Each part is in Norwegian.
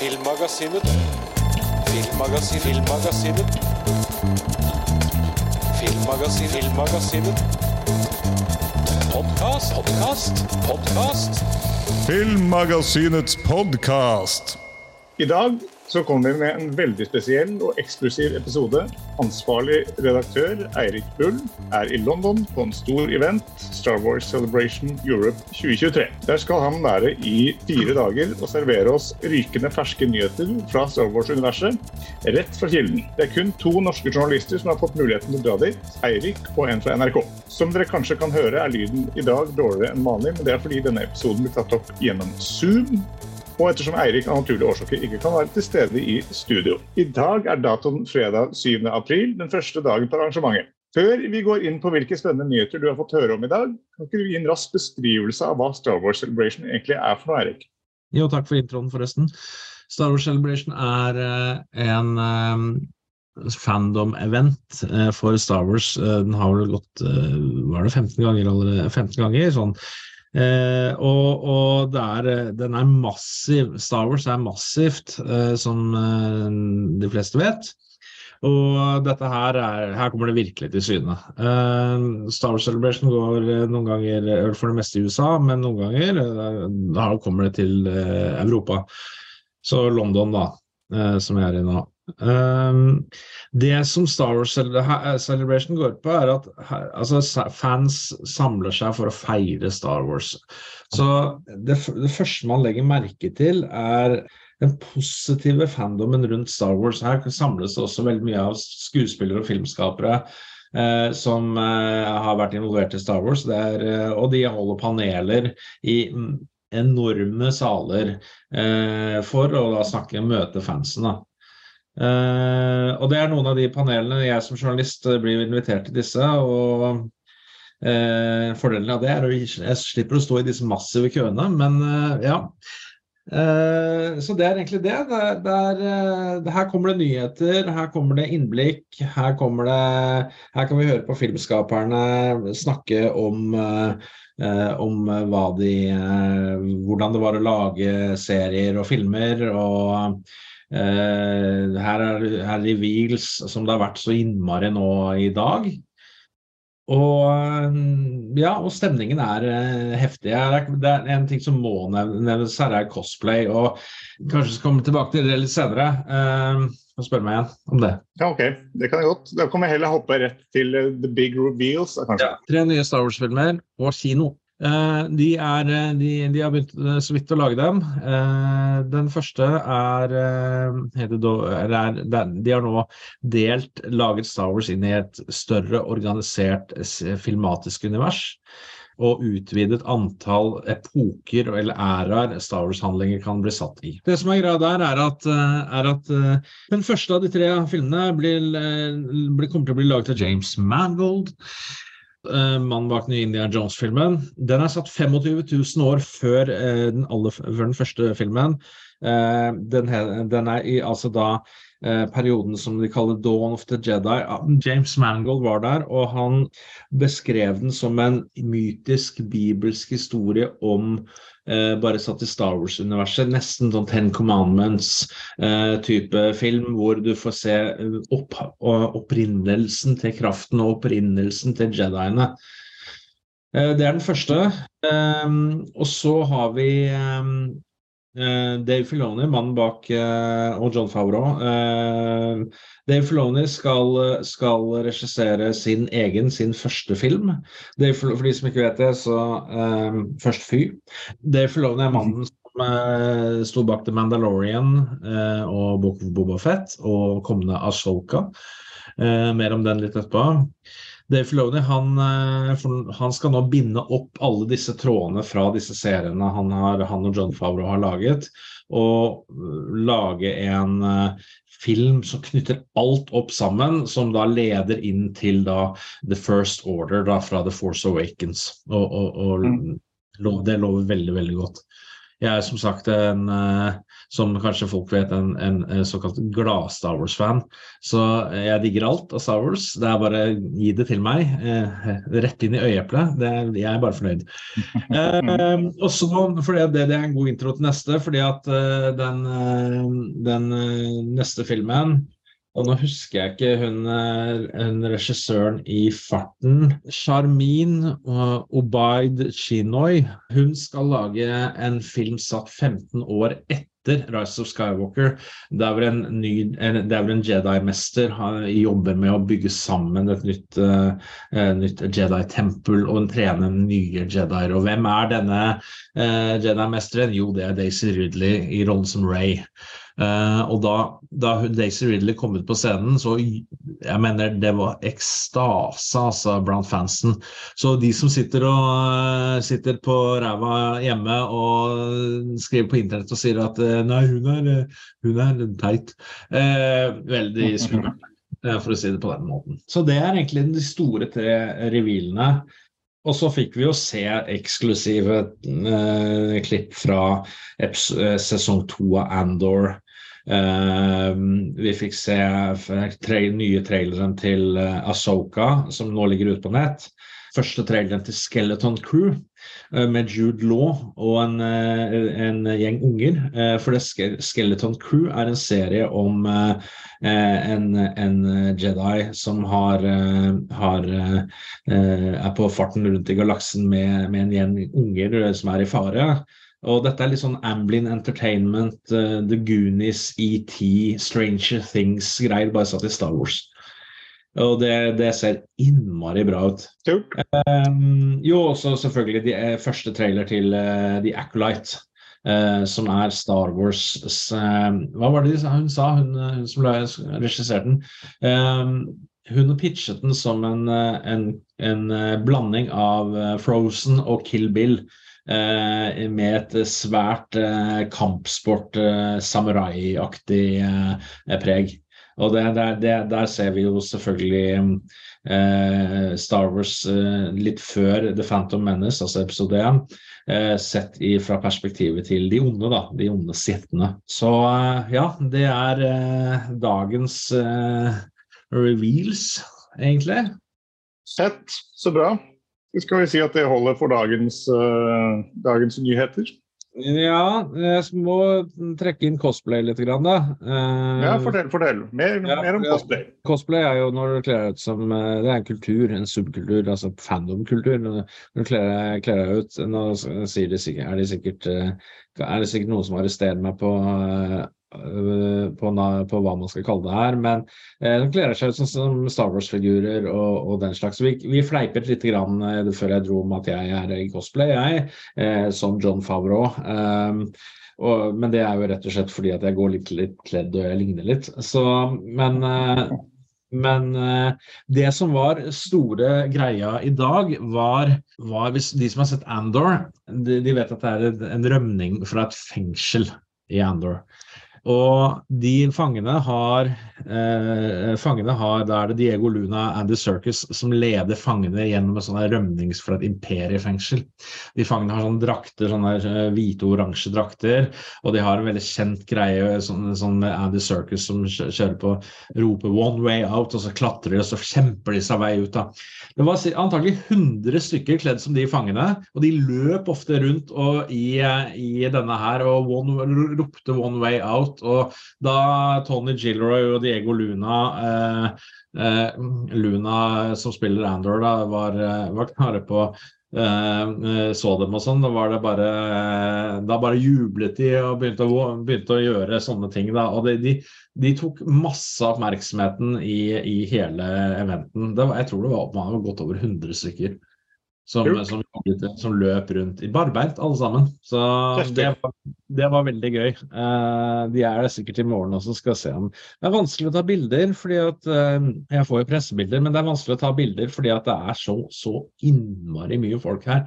Filmmagasinet. Filmmagasinet. Filmmagasinet. Filmmagasinet. Filmmagasinet. Podkast, podkast, podkast. Filmmagasinets podkast. I dag så kommer vi med en veldig spesiell og eksklusiv episode. Ansvarlig redaktør Eirik Bull er i London på en stor event, Star Wars Celebration Europe 2023. Der skal han være i fire dager og servere oss rykende ferske nyheter fra Star Wars-universet rett fra kilden. Det er kun to norske journalister som har fått muligheten til å dra dit, Eirik og en fra NRK. Som dere kanskje kan høre er lyden i dag dårligere enn vanlig, men det er fordi denne episoden blir tatt opp gjennom Zoom og ettersom Eirik av naturlige årsaker ikke kan være til stede i studio. I dag er datoen fredag 7. april, den første dagen på arrangementet. Før vi går inn på hvilke spennende nyheter du har fått høre om i dag, kan ikke du gi en rask beskrivelse av hva Star Wars Celebration egentlig er for noe, Eirik? Jo, takk for introen, forresten. Star Wars Celebration er eh, en eh, fandom-event eh, for Star Wars. Den har vel gått var det 15 ganger allerede? 15 ganger, sånn. Eh, og, og er, eh, den er massiv. Star Wars er massivt, eh, som eh, de fleste vet. Og dette her, er, her kommer det virkelig til syne. Eh, Star Wars Celebration går eh, noen ganger for det meste i USA, men noen ganger da kommer det til Europa. Så London, da, som jeg er i nå. Um, det som Star Wars Cele- Celebration går på, er at altså, fans samler seg for å feire Star Wars. Så det, det første man legger merke til, er den positive fandomen rundt Star Wars. Her samles det også veldig mye av skuespillere og filmskapere eh, som eh, har vært involvert i Star Wars. Det er, eh, og de holder paneler i mm, enorme saler eh, for å da snakke møte fansen. da. Eh, og det er noen av de panelene jeg som journalist eh, blir invitert til disse. og eh, Fordelen av det er at jeg slipper å stå i disse massive køene, men ja. Så det er egentlig det. det, er, det, her kommer det nyheter, her kommer det innblikk. Her, kommer det, her kan vi høre på filmskaperne snakke om om de, hvordan det var å lage serier og filmer. og her er her reveals som det har vært så innmari nå i dag. Og eh, ja, og stemningen er eh, heftig. Det er, det en ting som må nevnes her, er cosplay. Og kanskje skal komme tilbake til det litt senere. Uh, og spørre meg igjen om det. Ja, ok. Det kan jeg godt. Da kan vi heller hoppe rett til eh, The Big Reveals, Kanskje. Ja. Tre nye Star Wars-filmer og kino. Eh, de, er, eh, de, de har begynt eh, så vidt å lage dem. Den første er, er, De har nå delt laget Star Wars inn i et større organisert filmatisk univers. Og utvidet antall epoker eller æraer Star Wars-handlinger kan bli satt i. Det som er greia der, er at, er at den første av de tre filmene blir, blir, kommer til å bli laget av James Mangold. Eh, mannen bak den India Jones-filmen. Den er satt 25 000 år før, eh, den, aller, den første filmen. Eh, den, den er i altså da perioden som de kaller Dawn of the Jedi. James Mangold var der, og han beskrev den som en mytisk bibelsk historie om bare satt i Star Wars-universet. Nesten sånn Ten Commandments-type film, hvor du får se eh, opp, opprinnelsen til kraften og opprinnelsen til Jediene. Eh, det er den første. Og så har vi eh, Dave Filoni, mannen bak eh, og John Favreau. Eh, Dave Filoni skal, skal regissere sin egen, sin første film. Dave, for de som ikke vet det, så eh, Først Fy. Dave Filoni er mannen som uh, sto bak The Mandalorian uh, og Book of Boba Fett og kommende Asholka. Uh, mer om den litt etterpå. Dave Filoni han, eh, han skal nå binde opp alle disse trådene fra disse seriene han, har, han og John Favreau har laget, og øh, lage en eh, film som knytter alt opp sammen, som da leder inn til da The First Order da fra The Force Awakens. Og, og, og Mm. det lover veldig, veldig godt. jeg er som sagt en, eh, som kanskje folk vet, en, en, såkalt glad-Star Wars-fan. Så jeg digger alt av Star Wars. Det er bare gi det til meg. Eh, rett inn i øyeeplet. Jeg er bare fornøyd. Eh, også nå, for det, det er en god intro til neste, fordi at eh, den, eh, den eh, neste filmen og nå husker jeg ikke hun, hun regissøren i farten. Sharmin uh, Obaid Chinoy. Hun skal lage en film satt 15 år etter Rise of Skywalker. Der hvor en, ny, en, en Jedi-mester jobber med å bygge sammen et nytt, uh, nytt Jedi-tempel og trene nye Jedier. Og hvem er denne uh, Jedi-mesteren? Jo, det er Daisy Ridley i rollen som Ray. Eh, og da, da Daisy Ridley kom ut på scenen, så jeg mener det var ekstase altså, blant fansen. Så de som sitter, og, eh, sitter på ræva hjemme og skriver på internett og sier at eh, nei, hun er, hun er teit, uh, veldig skummelt, Uh, for å si det på den måten. Så det er egentlig de store tre revealene. Og så fikk vi jo se eksklusive eh, klipp fra sesong to av Andor. Eh, vi fikk se tre, nye traileren til uh, Asoka, som nå ligger ute på nett. Første traileren til Skeleton Crew uh, med Jude Law og en, eh, en gjeng unger. Eh, for det Skeleton Crew er en serie om eh, eh, en, en Jedi som har, eh, har eh, eh, er på farten rundt i galaksen med, med en gjeng unger eh, som er i fare. Og dette er litt sånn Amblin Entertainment, uh, The Goonies, ET, Stranger Things-greier, bare satt i Star Wars. Og det, det ser innmari bra ut. Kult. Um, jo, også selvfølgelig de eh, første trailer til uh, The Acolyte. Uh, som er Star Wars eh, Hva var det hun sa, hun, hun som regisserte den? Um, hun pitchet den som en, en, en blanding av Frozen og Kill Bill. Eh, med et svært eh, kampsport, eh, preg. Og det, der, der ser vi jo selvfølgelig eh, Star Wars eh, litt før The Phantom Menace, altså episode 1, eh, sett i, fra perspektivet til de onde, da, de onde sittende. Så ja, det er dagens reveals, egentlig. Sett. Så bra. Skal vi si at det holder for dagens, uh, dagens nyheter? Ja, jeg må trekke inn cosplay litt, grann, da. Uh, Ja, fortell, fortell. Mer, Ja, mer om ja. cosplay. Cosplay er jo når du kler deg ut som eh, Det er en kultur, en subkultur, altså fandomkultur. Når du kler deg, ut Nå sier de sikkert, er, de sikkert, er det sikkert noen som arresterer meg på, på, på hva man skal kalle det her, men eh, de kler seg ut som, som Star Wars-figurer og, og den slags. Vi, vi fleipet litt grann, eh, før jeg dro om at jeg er i cosplay, jeg, eh, som John Favreau. Um, og, men det er jo rett og slett fordi at jeg går litt, litt kledd og jeg ligner litt. Så, men eh, men eh, det som var store greia i dag, var, var hvis de som har sett Andor, de, de vet at det er en rømning fra et fengsel i Andor. Og de fangene har, eh, fangene har Da er det Diego Luna Andy Circus som leder fangene gjennom en sånn rømnings fra et imperiefengsel. De fangene har sånne drakter, sånne eh, hvite og oransje drakter, og de har en veldig kjent greie sånn, sånn Andy Circus som kjører på roper 'one way out', og så klatrer de, og så kjemper de seg vei ut. da. Det var antakelig antagelig 100 stykker kledd som de fangene, og de løp ofte rundt og i, i denne her og one, ropte 'one way out'. Og da Tony Gilroy og Diego Luna eh, eh, Luna som spiller Andor, da, var, eh, var klare på eh, eh, så dem og sånn, da var det bare Da bare jublet de og begynte å, begynte å gjøre sånne ting. da, og de, de, tok masse oppmerksomheten i, i hele eventen. Var, jeg tror det var, var godt over 100 stykker som, som, som løp rundt i barbeint, alle sammen. Så det var, det var veldig gøy. Uh, de er det sikkert i morgen også, skal se om Det er vanskelig å ta bilder, fordi at uh, Jeg får jo pressebilder, men det er vanskelig å ta bilder fordi at det er så, så innmari mye folk her.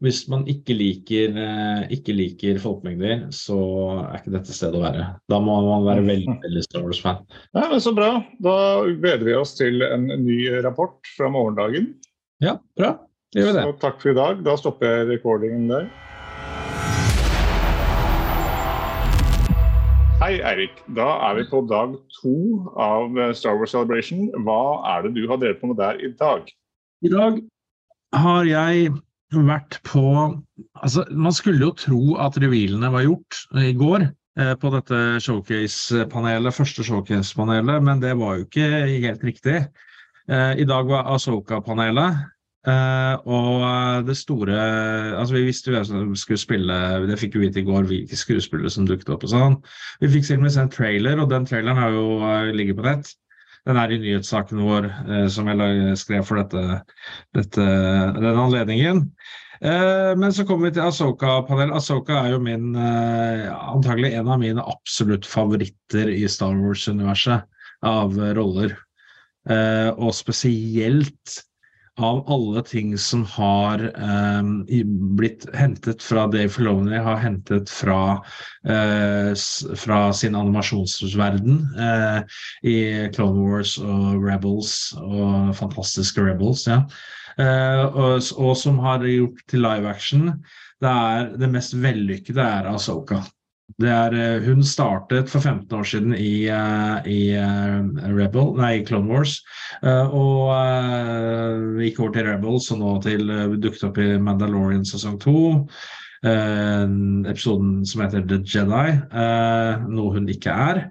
Hvis man ikke liker, uh, ikke liker folkemengder, så er ikke dette stedet å være. Da må man være veldig, veldig Star Wars-fan. Ja, men Så bra. Da gleder vi oss til en ny rapport fra morgendagen. Ja, bra. Gjør det. Så takk for i dag. Da stopper jeg recordingen der. Hei, Eirik. Da er vi på dag to av Star Wars Celebration. Hva er det du har drevet på med der i dag? I dag har jeg vært på Altså, man skulle jo tro at revealene var gjort i går eh, på dette showcase-panelet, første showcase-panelet, men det var jo ikke helt riktig. Eh, I dag var Asoka-panelet. Eh, og eh, det store Altså, vi visste jo som skulle spille, det fikk vi vite i går, hvilke skuespillere som dukket opp og sånn. Vi fikk selv en trailer, og den traileren har jo uh, ligger på nett. Den er i nyhetssaken vår uh, som jeg skrev for dette, dette, den anledningen. Eh, men så kommer vi til Asoka-panelet. Asoka er jo min eh, antagelig en av mine absolutt favoritter i Star Wars-universet av eh, roller. Eh, og spesielt av alle ting som har eh, blitt hentet fra Dave Filoni, har hentet fra, eh, fra sin animasjonsverden eh, i Clone Wars og Rebels og fantastiske Rebels, ja. Eh, og, og som har gjort til live action. Det er det mest vellykkede er Asoka. Er, eh, hun startet for 15 år siden i, eh, i eh, Rebel, nei, Clone Wars. Og gikk over til Rebels, og nå til dukket opp i Mandalorian sesong to. eh, episoden som heter The Jedi, noe hun ikke er.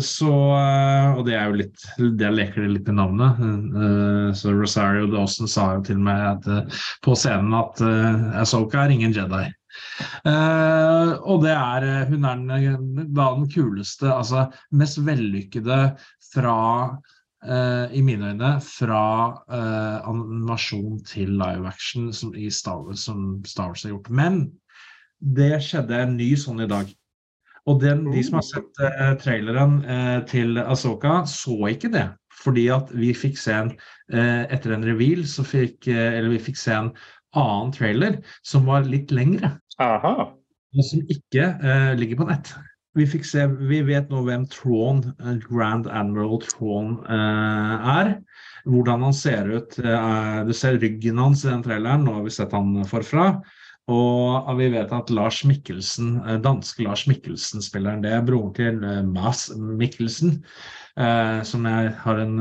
Så, og det er jo litt Det leker det litt i navnet. Så Rosario Dawson sa jo til meg at, på scenen at Asoka er ingen Jedi. Eh, og det er eh, Hun er den, da den kuleste, altså mest vellykkede fra uh, i mine øyne fra uh, animasjon til live action som, i Star som Star Wars har gjort. Men det skjedde en ny sånn i dag. Og den, de som har sett eh, traileren eh, til Asoka, så ikke det. Fordi at vi fikk se en eh, Etter en reveal så fikk eh, Eller vi fikk se en annen trailer som var litt lengre Aha. som ikke uh, ligger på nett. Vi, fikk se, vi vet nå hvem Tron, eh, Grand Admiral Tron uh, er. Hvordan han ser ut. Du ser ryggen hans i den traileren, nå har vi sett han forfra. Og vi vet at Lars Mikkelsen, danske Lars Mikkelsen spilleren. Det er broren til Mads Mikkelsen, som jeg har en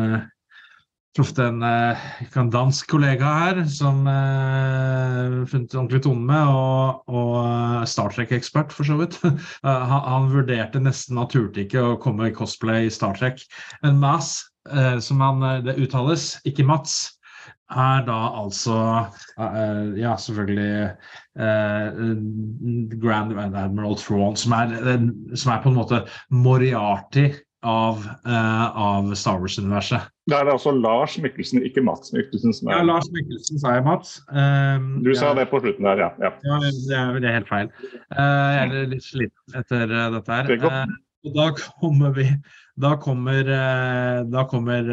truffet en, eh, en dansk kollega her som uh, funnet ordentlig tone med, og, og eh, Star Trek-ekspert for så vidt. Han, han vurderte nesten turte ikke å komme i cosplay i Star Trek. Men Mas, uh, som han, det uttales, ikke Mats, er da altså uh, Ja, selvfølgelig Grand Admiral Thrawn, som som er på en måte Moriarty av, uh, av Star Wars-universet. Da er det altså Lars Mikkelsen, ikke Mats Mikkelsen. som er... Ja. Lars Mikkelsen sa jeg, Mats. Um, Du sa ja, det på slutten der, ja. ja. Ja, det er, det er helt feil. Uh, jeg er litt sliten etter eh, dette her. Det og da kommer vi Da kommer, da kommer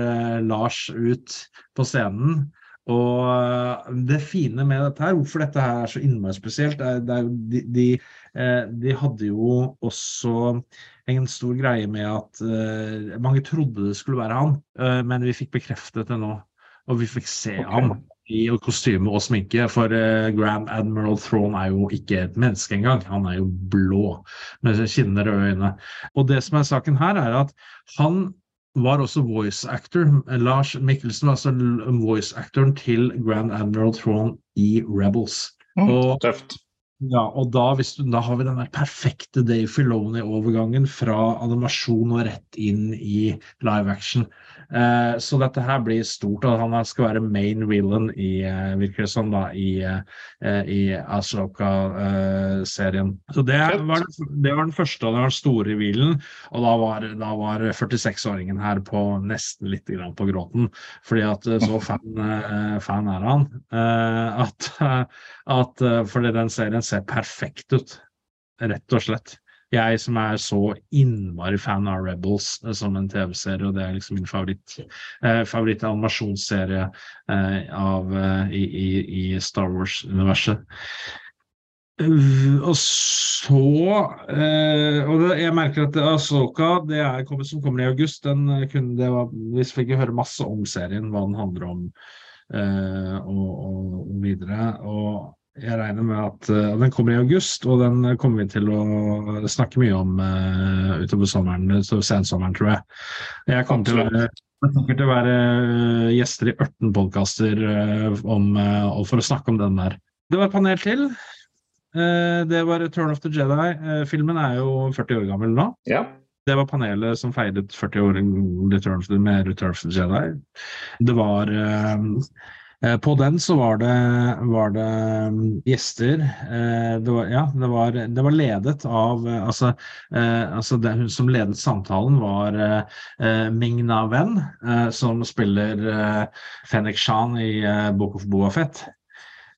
Lars ut på scenen. Og det fine med dette her, hvorfor dette her er så innmari spesielt, det er, det er de, de, de hadde jo også en stor greie med at eh, mange trodde det skulle være han, eh, men vi fikk bekreftet det nå. Og vi fikk se okay. ham i kostyme og sminke, for eh, Grand Admiral Thrawn er jo ikke et menneske engang. Han er jo blå med kinner og øyne. Og det som er saken her, er at han var også voice actor. Lars Mikkelsen var altså voice actoren til Grand Admiral Thrawn i Rebels. Mm, Og- Tøft. Ja, og da, hvis du, da har vi den der perfekte Dave Filoni-overgangen fra animasjon og rett inn i live action. Eh, så dette her blir stort, og han skal være main villain i, eh, som, da, i, eh, i Asloka-serien. så det var, det var den første, og var den store revealen. Og da var, da var 46-åringen her på nesten litt grann på gråten, fordi at eh, så fan, eh, fan er han. eh, at at fordi den serien ser perfekt ut, rett og slett. Jeg som er så innmari fan av Rebels eh, som en TV-serie, og det er liksom min favoritt eh, favoritt-animasjonsserie eh, av, eh, i, i, Star Wars-universet. Uh, og så eh, Og det, jeg merker at Asoka, det som kommer i august, den eh, kunne det var, Vi fikk jo høre masse om serien, hva den handler om, eh, og, og, og videre. Og Jeg regner med at uh, den kommer i august, og den kommer vi til å snakke mye om uh, utover sommeren, sensommeren, tror jeg. Jeg kommer til å være, være gjester i 18 podkaster uh, for å snakke om den der. Det var et panel til. Det var Return of the Jedi. Filmen er jo 40 år gammel nå. Ja. Det var panelet som feiret 40 år med Return of the Jedi. Det var På den så var det, var det um, gjester. Det var, ja, det var, det var ledet av Altså, altså det, hun som ledet samtalen, var Ming-Na Wen, som spiller Fennek Shan i Book of Boafett.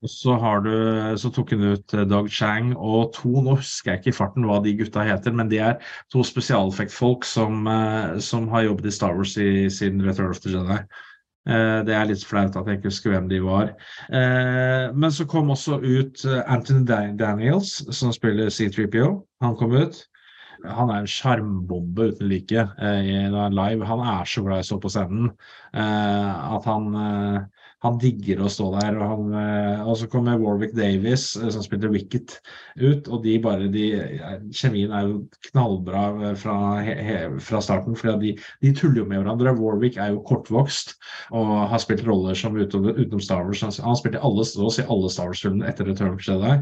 Og så, du, så tok hun ut eh, Doug Chang og to, nå husker jeg ikke i farten hva de gutta heter, men de er to spesialeffektfolk som, eh, som har jobbet i Star Wars i, siden Return of the Jedi. Eh, det er litt flaut at jeg ikke husker hvem de var. Men så kom også ut Anthony Daniels, som spiller C3PO. Han kom ut. Han er en sjarmbombe uten like live. Han er så glad i å stå på scenen at han han digger å stå der. Og, han, eh, og så kommer Warwick Davis, eh, som spilte Wicket, ut. Og de bare de, Kjemien er jo knallbra eh, fra, he, fra starten, for de, de, tuller jo med hverandre. Warwick er jo kortvokst og har spilt roller som utenom, utenom Star Wars. Han spilte spilt i alle, alle Star Wars-filmene etter Return of Jedi.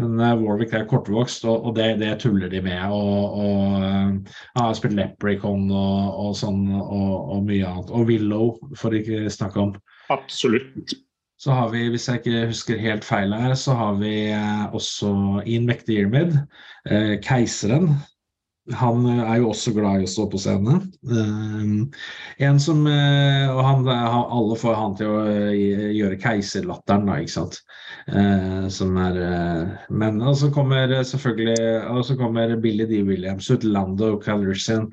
Men uh, Warwick er kortvokst, og, og det, det, tuller de med. Og, og uh, Han har spilt Leprecon og, og sånn, og, mye annet. Og Willow, for ikke snakke om. Absolutt. Så har vi, hvis jeg ikke husker helt feil her, så har vi eh, også Ian McDiarmid, uh, keiseren. Han eh, er jo også glad i å stå på scenen. Eh, en som uh, Og han, alle får han til å gjøre keiserlatteren, da, ikke sant. som er Men og så kommer selvfølgelig Og så kommer Billy D. Williams ut, Lando Calrissian.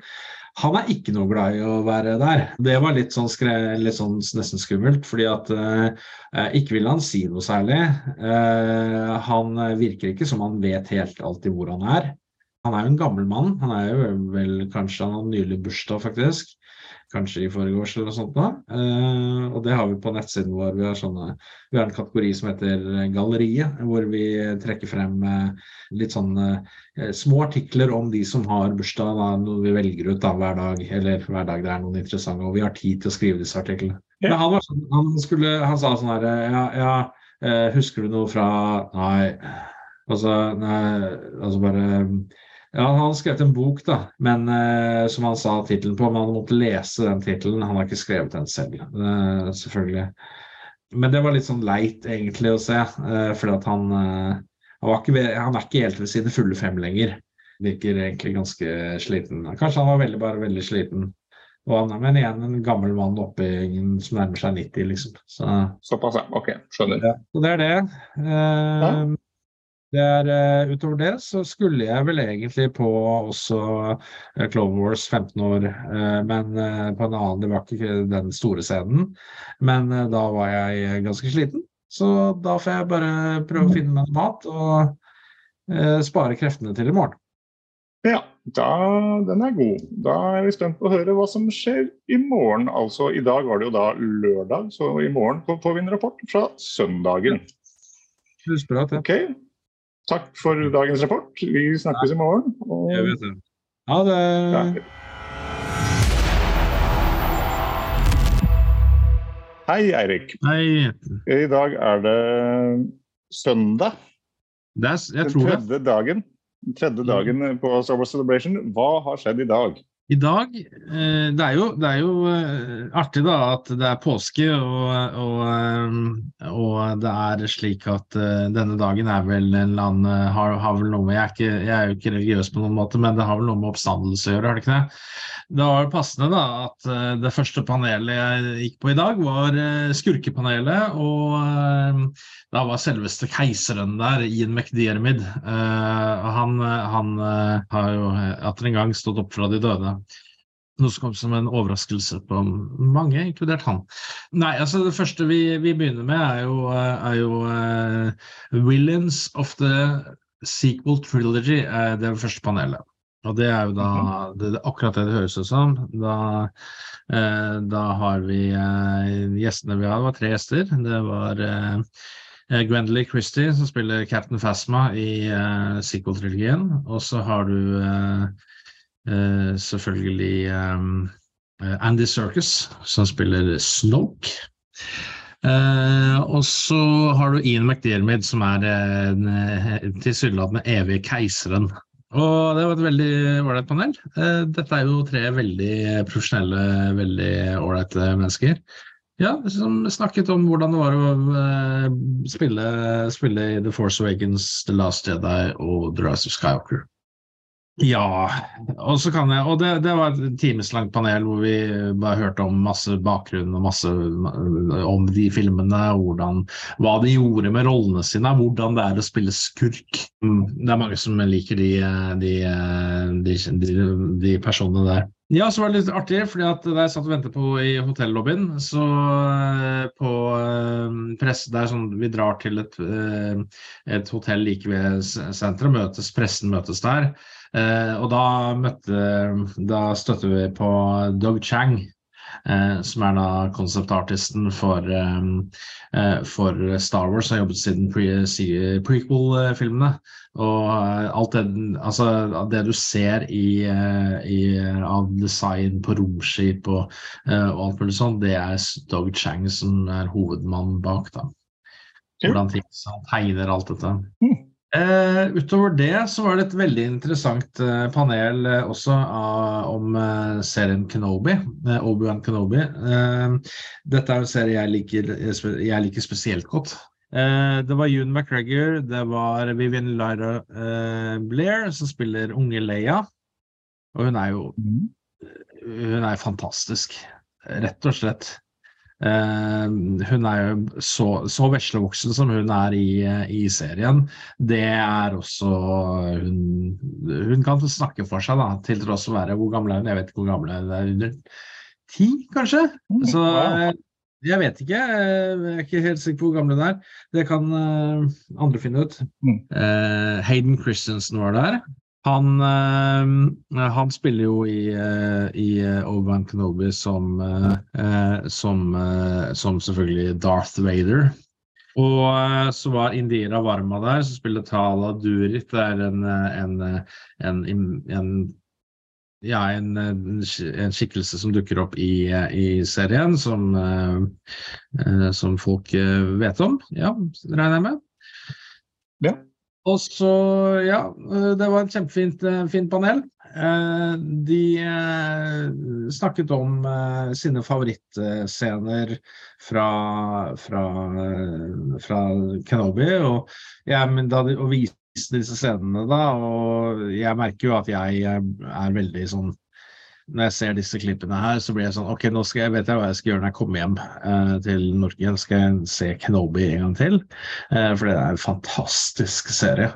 Han er ikke noe glad i å være der. Det var litt sånn, skre, litt sånn nesten skummelt, fordi at uh, ikke ville han si noe særlig. Uh, han virker ikke som han vet helt alltid hvor han er. Han er jo en gammel mann. Han er jo vel kanskje han har nylig bursdag, faktisk kanskje i forgårs eller noe sånt. Da. Eh, og det har vi på nettsiden vår. Vi har, sånne, vi har, en kategori som heter Galleriet, hvor vi trekker frem eh, litt sånne eh, små artikler om de som har bursdag, da, noe vi velger ut da, hver dag. Eller hver dag det er noen interessante, og vi har tid til å skrive disse artiklene. Ja. Men han, var sånn, han, skulle, han sa sånn her ja, ja, eh, husker du noe fra Nei. Altså, nei, altså bare ja, han hadde skrevet en bok, da, men uh, som han sa tittelen på. Men han måtte lese den tittelen. Han har ikke skrevet den selv, uh, selvfølgelig. Men det var litt sånn leit, egentlig, å se. Uh, fordi at han, han, ikke, han, er ikke helt ved sine fulle fem lenger. Virker egentlig ganske sliten. Kanskje han var veldig, bare veldig sliten. Og han er men igjen en gammel mann oppe som nærmer seg 90, liksom. Så, Såpass, ja. Ok, skjønner. Ja, så det er det. Ja. Det er, uh, utover det så skulle jeg vel egentlig på også uh, Clover Wars 15 år, uh, men på en annen Det var ikke den store scenen. Men da var jeg ganske sliten, så da får jeg bare prøve å finne meg mat og spare kreftene til i morgen. Ja, da, den er god. Da er vi spent på å høre hva som skjer i morgen. Altså, I dag var det jo da lørdag, så i morgen får vi en rapport fra søndagen. Husk bra, ja. Okay. Takk for dagens rapport. Vi snakkes i morgen. Og... Jeg vet det. Ha det. Ja. Hei, Eirik. Hei. I dag er det søndag. Det er, jeg tror Den tredje dagen, tredje dagen på Wars Celebration. Hva har skjedd i dag? I dag eh, det, er jo, det er jo eh, artig da at det er påske, og, og, eh, og det er slik at denne dagen er vel en eller annen har, har vel noe med jeg er, ikke, jeg er, jo ikke religiøs på noen måte, men det har vel noe med oppstandelse å gjøre, har det ikke det? Det var passende da at det første panelet jeg gikk på i dag, var skurkepanelet. Og da var selveste keiseren der, Ian McDiarmid. Han, han har jo atter en gang stått opp fra de døde. Noe som kom som en overraskelse på mange, inkludert han. Nei, altså Det første vi, vi begynner med, er jo, er jo uh, Villains of the Sequel Trilogy. Uh, det er det første panelet. Og det er jo da mhm. det, er akkurat det det høres ut som. Da, uh, da har vi gjestene vi har, det var tre gjester. Det var Gwendolyn Christie, som spiller Captain Phasma i uh, sequel-trilogien. Og så har du selvfølgelig um, eh, Andy Serkis, som spiller Snoke. Uh, og så har du Ian McDermid, som er uh, tilsynelatende evige keiseren. Og det var et veldig ålreit panel. Uh, dette er jo tre veldig profesjonelle, veldig ålreite mennesker. Ja, som snakket om hvordan det var å uh, spille, spille The Force Awakens, The Last Jedi og The Rise of Skywalker. Ja, og så kan jeg Og det, det var et timeslangt panel hvor vi bare hørte om masse bakgrunn og masse om de filmene, hvordan, hva de gjorde med rollene sine, hvordan det er å spille skurk. Det er mange som liker de, de, de, de, de personene der. Ja, så var det litt artig, fordi at da jeg satt og ventet på i hotellobbyen, så eh, på eh, presse der sånn Vi drar til et, eh, et hotell like ved senteret, møtes, pressen møtes der. Eh, og da møtte Da støtter vi på Doug Chang. Eh, som er da konseptartisten for, eh, for Star Wars, har jobbet siden pre prequel-filmene. Og alt det, altså, det du ser i, i, av design på romskip og, og alt mulig sånn, det er Doug Chang som er hovedmannen bak. da. Hvordan ting, han tegner alt dette. Mm. Eh, utover det så var det et veldig interessant uh, panel uh, også om uh, serien Kenobi, Obi-Wan Kenobi. Dette er en serie jeg liker, jeg liker spesielt godt. det var June McGregor, det var Vivian Lyra Blair som spiller unge Leia. Og hun er jo Hun er fantastisk, rett og slett. Uh, hun er jo så, så veslevoksen som hun er i, i, serien. Det er også hun, hun kan snakke for seg, da, til tross for å være Hvor gammel er hun? Jeg vet ikke hvor gammel hun er. Under ti, kanskje? Mm, så jeg vet ikke. Jeg er ikke helt sikker på hvor gammel hun er. Det kan andre finne ut. Uh, Hayden Christensen var der. Han, øh, han, spiller jo i, øh, i eh, Obi-Wan Kenobi som, som, som, selvfølgelig Darth Vader. Og så var Indira Varma der, som spiller Tala Durit. Det er en, en, en, en ja, en, en, skikkelse som dukker opp i, i serien, som, som folk vet om. Ja, regner jeg med. Ja. Og så, ja, eh, det var et kjempefint eh, fint panel. Eh, de snakket om sine favorittscener fra, fra, fra Kenobi, og, ja, de, og viste disse scenene da. Og jeg merker jo at jeg er veldig sånn når jeg ser disse klippene her, så blir jeg sånn Ok, nå skal jeg, vet jeg hva jeg skal gjøre når jeg kommer hjem eh, til Norge. Skal jeg se Kenobi en gang til? Eh, for det er en fantastisk serie.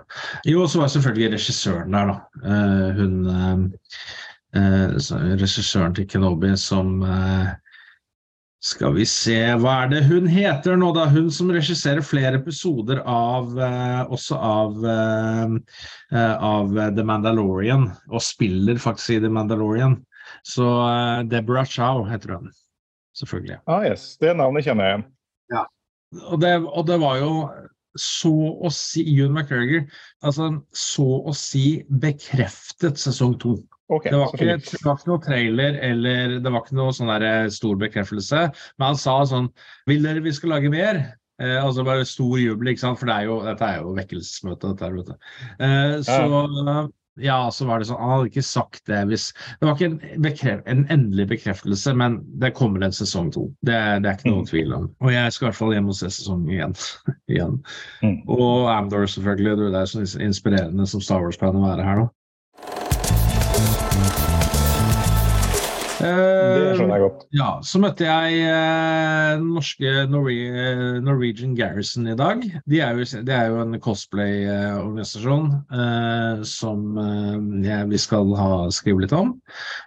Jo, så var selvfølgelig regissøren der, da. Eh, hun eh, Regissøren til Kenobi som eh, skal vi se, hva er det hun heter nå, da? Hun som regisserer flere episoder av eh, også av, av The Mandalorian, og spiller faktisk i The Mandalorian. Så uh, Deborah Chow heter hun. Selvfølgelig. Ah, yes. Det navnet kjenner jeg igjen. Ja. Og det, og det var jo så å si Ewan McGregor altså så å si bekreftet sesong to. Okay, det, var ikke, det, var ikke, noe trailer eller det var ikke noe sånn der eh, stor bekreftelse. Men han sa sånn Vil dere vi skal lage mer? Eh, altså bare stor jubel, ikke sant? for det er jo, dette er jo vekkelsesmøte. dette vet du. Eh, så ja. Så var det sånn Han hadde ikke sagt det hvis Det var ikke en, bekref, en endelig bekreftelse, men det kommer en sesong to. Det, det, er ikke noen mm. tvil om. Og jeg skal i hvert fall hjem og se sesongen igjen. igjen. Mm. Og Amdor, selvfølgelig. Det er så inspirerende som Star Wars-fan å være her nå. Det skjønner jeg godt. Eh, ja, Så møtte jeg den norske Norwegian Garrison i dag. De er jo, det er jo en cosplay-organisasjon eh, som eh, vi skal ha skrive litt om.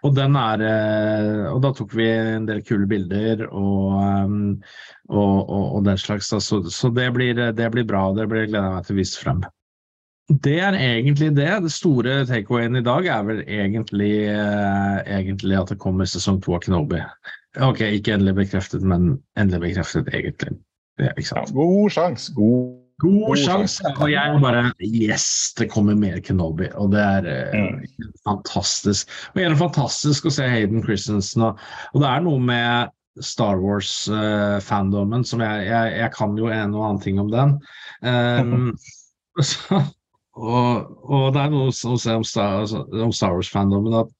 Og, den er, eh, og da tok vi en del kule bilder og, eh, og, og, og den slags. Så, så det, blir, det, blir, bra. Det blir, gleder jeg meg til å vise frem. Det er egentlig det. Det store takeawayen i dag er vel egentlig, eh, egentlig at det kommer sesong to av Kenobi. Ok, ikke endelig bekreftet, men endelig bekreftet, egentlig. Det, ja, god sjanse. God God God sjanse. Og jeg bare Yes, det kommer mer Kenobi. Og det er eh, Mm. fantastisk. Og er fantastisk å se Hayden Christensen. Og, og det er noe med Star Wars-fandomen som jeg, jeg Jeg kan jo en og annen ting om den. Um, så, og, og det er noe å om Star, altså, om Star Wars-fandomen at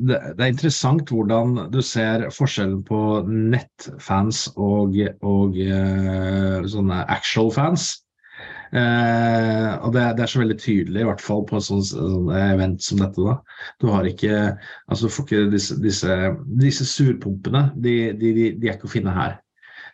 det, det er interessant hvordan du ser forskjellen på nettfans og, og eh, sånne actual fans. Eh, og det, det er så veldig tydelig, i hvert fall på et sånt, sånt event som dette. da. Du har ikke altså du får ikke disse, disse, disse surpumpene. De, de, de, de er ikke å finne her.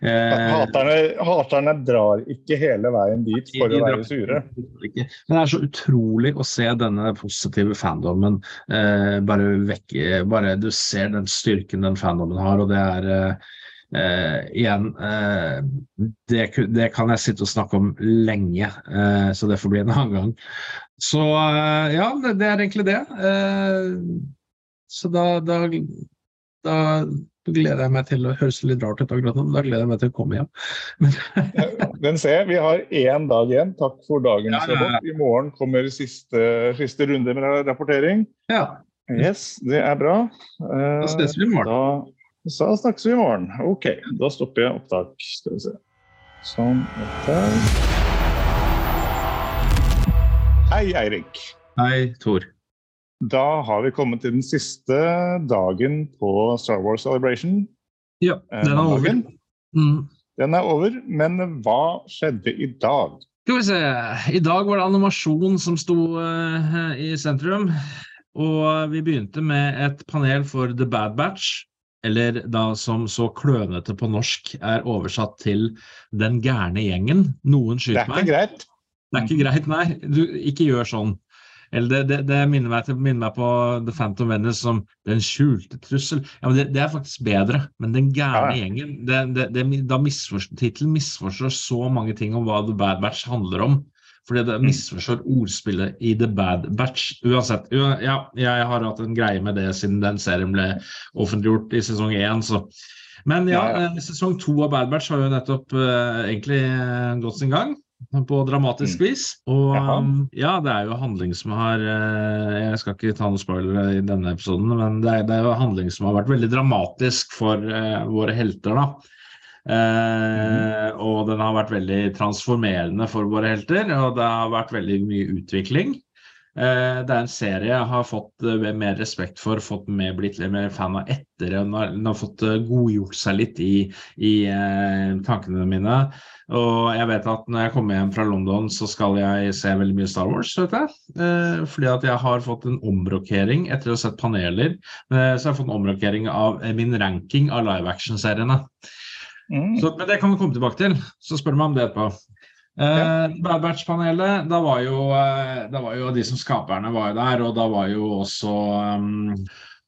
Eh, Haterne, haterne drar ikke hele veien dit for de å være sure. ikke. Men det er så utrolig å se denne positive fandomen eh, bare vekke Bare du ser den styrken den fandomen har, og det er eh, eh, Igjen eh, det, det kan jeg sitte og snakke om lenge, eh, så det får bli en annen gang. Så ja, det, det er egentlig det. Eh, så da, da, da gleder jeg meg til å høres litt rart ut akkurat nå, men da gleder jeg meg til å komme hjem. Den ser, Vi har én dag igjen. Takk for dagens Ja, ja, ja. rapport. I morgen kommer siste, siste runde med rapportering. Ja, Yes, det er bra. Eh, da ses vi i morgen. Da, så snakkes vi i morgen. Ok, da stopper jeg opptak. Skal vi se. Sånn. Der. Hei, Eirik. Hei, Tor. Da har vi kommet til den siste dagen på Star Wars Celebration. Ja, eh, den er over. Mm. Den er over, men hva skjedde i dag? Skal vi se. I dag var det animasjon som sto uh, i sentrum. Og vi begynte med et panel for The Bad Batch. Eller da som så klønete på norsk er oversatt til Den gærne gjengen. Noen skyter meg. Det er ikke greit. Det er ikke greit, nei. Du, ikke gjør sånn. Eller det, det, det minner, meg til, minner meg på The Phantom Venice som Den skjulte trussel. Ja, men det, det er faktisk bedre. Men Den gærne Ja, gjengen det, det, det, Da misforstår tittelen misforstår så mange ting om hva The Bad Batch handler om. Fordi det misforstår ordspillet i The Bad Batch. Uansett. Ja, jeg har hatt en greie med det siden den serien ble offentliggjort i sesong én, så Men ja, Ja, ja. eh, sesong to av Bad Batch har jo nettopp uh, egentlig eh, gått sin gang på dramatisk Mm. vis. Og um, ja, det er jo handling som har uh, Jeg skal ikke ta noen spoilere i denne episoden, men det er, det er jo handling som har vært veldig dramatisk for uh, våre helter, da. Eh, og den har vært veldig transformerende for våre helter, og det har vært veldig mye utvikling. Eh, det er en serie jeg har fått eh, mer respekt for, fått mer, blitt litt mer fan av etter. Den har, den har fått eh, godgjort seg litt i, i eh, tankene mine. Og jeg vet at når jeg kommer hjem fra London, så skal jeg se veldig mye Star Wars. vet jeg. Eh, fordi at jeg har fått en omrokering etter å ha sett paneler. Eh, så jeg har fått en omrokering av min ranking av live action-seriene. Mm. Så, men det kan vi komme tilbake til. Så spør meg om det etterpå. Eh, Bad Batch-panelet, da var jo eh, da var jo de som skaperne var jo der, og da var jo også um,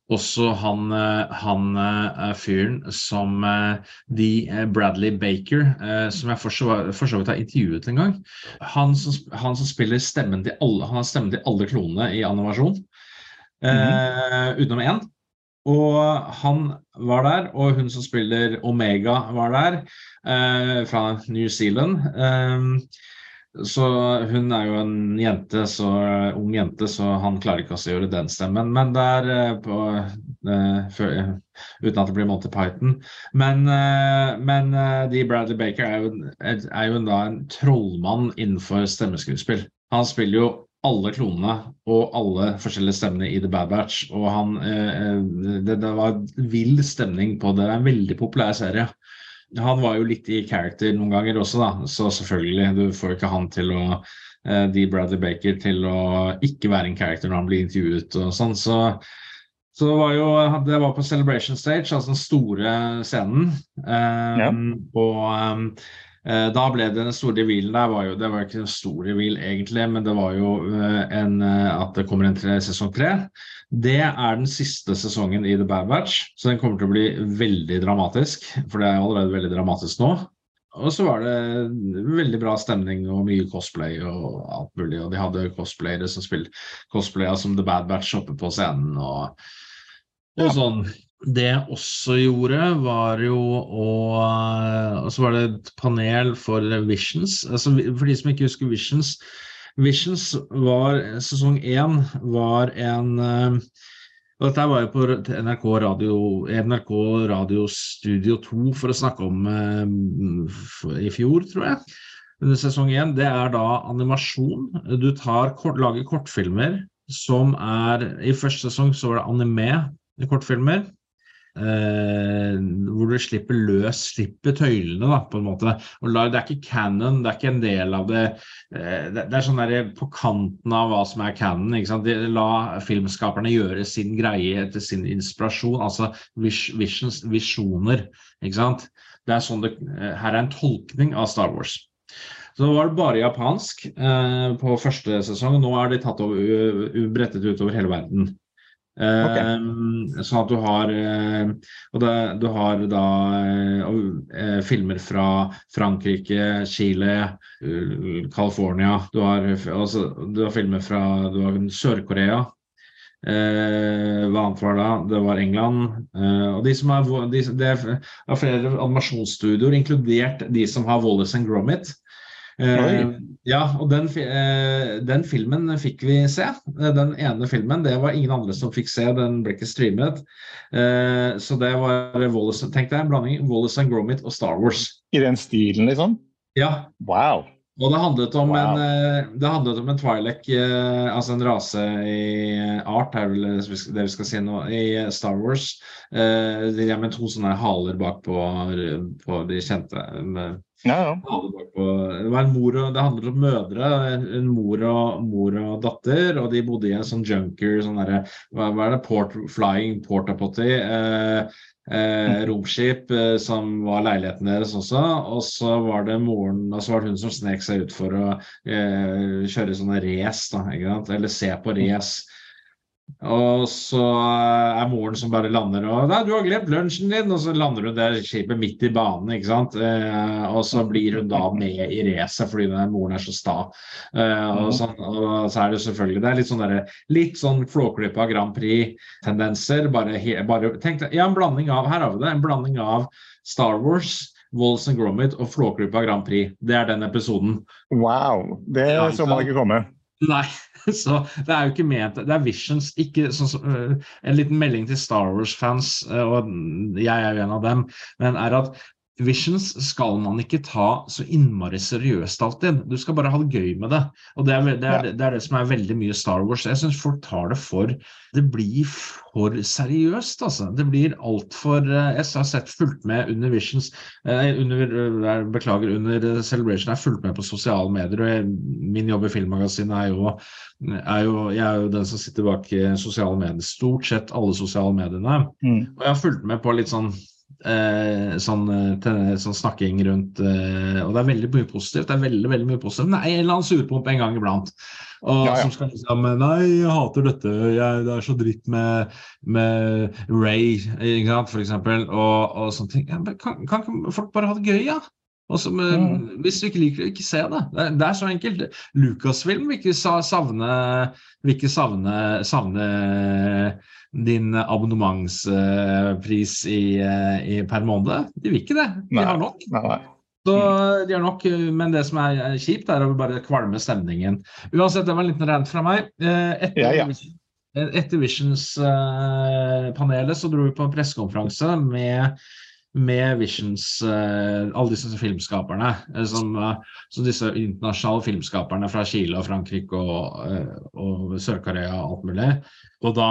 også han, eh, han uh, fyren som uh, de eh, Bradley Baker, eh, som jeg for så, vidt har intervjuet en gang. Han som, han som spiller stemmen til alle, han har stemmen til alle klonene i animasjon, eh, utenom én. Og han var der, og hun som spiller Omega var der, eh, fra New Zealand. Eh, så hun er jo en jente, så ung jente, så han klarer ikke å gjøre den stemmen. Men der er eh, på eh, Uten at det blir Monty Python. Men, eh, men eh, de Bradley Baker er jo, er jo da en trollmann innenfor stemmeskuespill. Han spiller jo alle klonene og alle forskjellige stemmene i The Bad Batch. Og han, eh, det, det var vill stemning på det. Det er en veldig populær serie. Han var jo litt i character noen ganger også, da. Så selvfølgelig, du får ikke han til å eh, De Bradley Baker til å ikke være en character når han blir intervjuet og sånn. Så, så det var jo Det var på Celebration Stage, altså den store scenen. Eh, Ja. Og eh, Eh, Da ble det den store revealen der var jo, Det var ikke en stor reveal egentlig, men det var jo eh, en, eh, at det kommer en tre, sesong tre. Det er den siste sesongen i The Bad Batch, så den kommer til å bli veldig dramatisk. For det er allerede veldig dramatisk nå. Og så var det veldig bra stemning og mye cosplay og alt mulig. Og de hadde cosplayere som spilte cosplaya som The Bad Batch oppe på scenen og, og sånn. Det jeg også gjorde, var jo å Og så var det et panel for Visions. Altså, for de som ikke husker Visions Visions var sesong én var en eh, og Dette var jo på NRK Radio, NRK Radio Studio 2 for å snakke om eh, i fjor, tror jeg. Under sesong én. Det er da animasjon. Du tar, lager kortfilmer som er I første sesong så var det anime kortfilmer. Eh, hvor du slipper løs, slipper tøylene, da, på en måte. Og det er ikke canon, det er ikke en del av det. Eh, det, er sånn der på kanten av hva som er canon. ikke sant? De, la filmskaperne gjøre sin greie etter sin inspirasjon, altså vis, visions, visjoner. ikke sant? Det er sånn det, eh, her er en tolkning av Star Wars. Så var det bare japansk eh, på første sesong. Nå er de tatt over, brettet utover hele verden. Okay. Eh, sånn at du har eh, Og det, du har da uh, filmer fra Frankrike, Chile, California. Du har, altså, du har filmer fra Sør-Korea. Eh, hva annet var det? Det var England. og de som har, de, Det er flere animasjonsstudioer, inkludert de som har Wallace and Gromit. Uh, ja, og den, uh, den, filmen fikk vi se. Uh, den ene filmen. Det var ingen andre som fikk se, den ble ikke streamet. så det var Wallace, tenk deg en blanding Wallace and Gromit og Star Wars. I den stilen, liksom? Ja. Wow. Og det handlet om wow. en, det handlet om en Twi'lek, altså en rase i art, er vel det vi skal si nå, i Star Wars. De med to sånne haler bak på, på de kjente. Ja, ja. Det var en mor og, det handlet om mødre. En mor og, mor og datter. Og de bodde i en sånn junker, sånn derre hva, er det, port, flying porta potty. Eh, eh, mm. romskip eh, som var leiligheten deres også. Og så var det moren, og så var det hun som snek seg ut for å eh, kjøre sånne race, eller se på race. Og så er moren som bare lander og Nei, du har glemt lunsjen din! Og så lander hun der skipet midt i banen, ikke sant. Eh, og så blir hun da med i racet fordi den moren er så sta. Eh, og, så, og, så er det selvfølgelig Det er litt sånn der, litt sånn Flåklypa Grand Prix-tendenser. Bare, bare tenk deg, ja, en blanding av Her har vi det. En blanding av Star Wars. Walls and Gromit og Flåklypa Grand Prix. Det er den episoden. Wow! Det så man ikke komme. Nei, så det er jo ikke ment Det er Visions. Ikke sånn som uh, En liten melding til Star Wars-fans, uh, og jeg er jo en av dem, men er at Visions skal man ikke ta så innmari seriøst alltid. Du skal bare ha det gøy med det. Og det er det, er, det, er det som er veldig mye Star Wars. Jeg syns folk tar det for Det blir for seriøst, altså. Det blir altfor eh, Jeg har sett fulgt med under Visions eh, under, eh, Beklager, under Celebration. Jeg har fulgt med på sosiale medier. og jeg, Min jobb i Filmmagasinet er jo, er jo Jeg er jo den som sitter bak sosiale medier. Stort sett alle sosiale mediene. Mm. Og jeg har fulgt med på litt sånn eh, sånn, eh, sånn, snakking rundt eh, Og det er veldig mye positivt. Det er veldig, veldig mye positivt. Er en eller annen surpomp en gang iblant. Og ja, ja. som skal liksom Nei, jeg hater dette. Jeg, det er så dritt med, med Ray, ikke sant, for eksempel. Og, og sånne ting. Kan, kan ikke folk bare ha det gøy, ja? Også, men, mm. Hvis du ikke liker det, ikke se det. Det er, det er så enkelt. Lucasfilm vil ikke savne, vil ikke savne, savne din abonnementspris i, i, per måned. De vil ikke det. De har nok. Nei, Så de har nok, Men det som er kjipt, er å bare kvalme stemningen. Uansett, det var en liten rant fra meg. Eh, etter, ja, ja. etter Visions-panelet så dro vi på en pressekonferanse med med Visions, uh, alle disse filmskaperne, uh, som, uh, som, disse internasjonale filmskaperne fra Chile og Frankrike og, og Sør-Korea og alt mulig. Og da,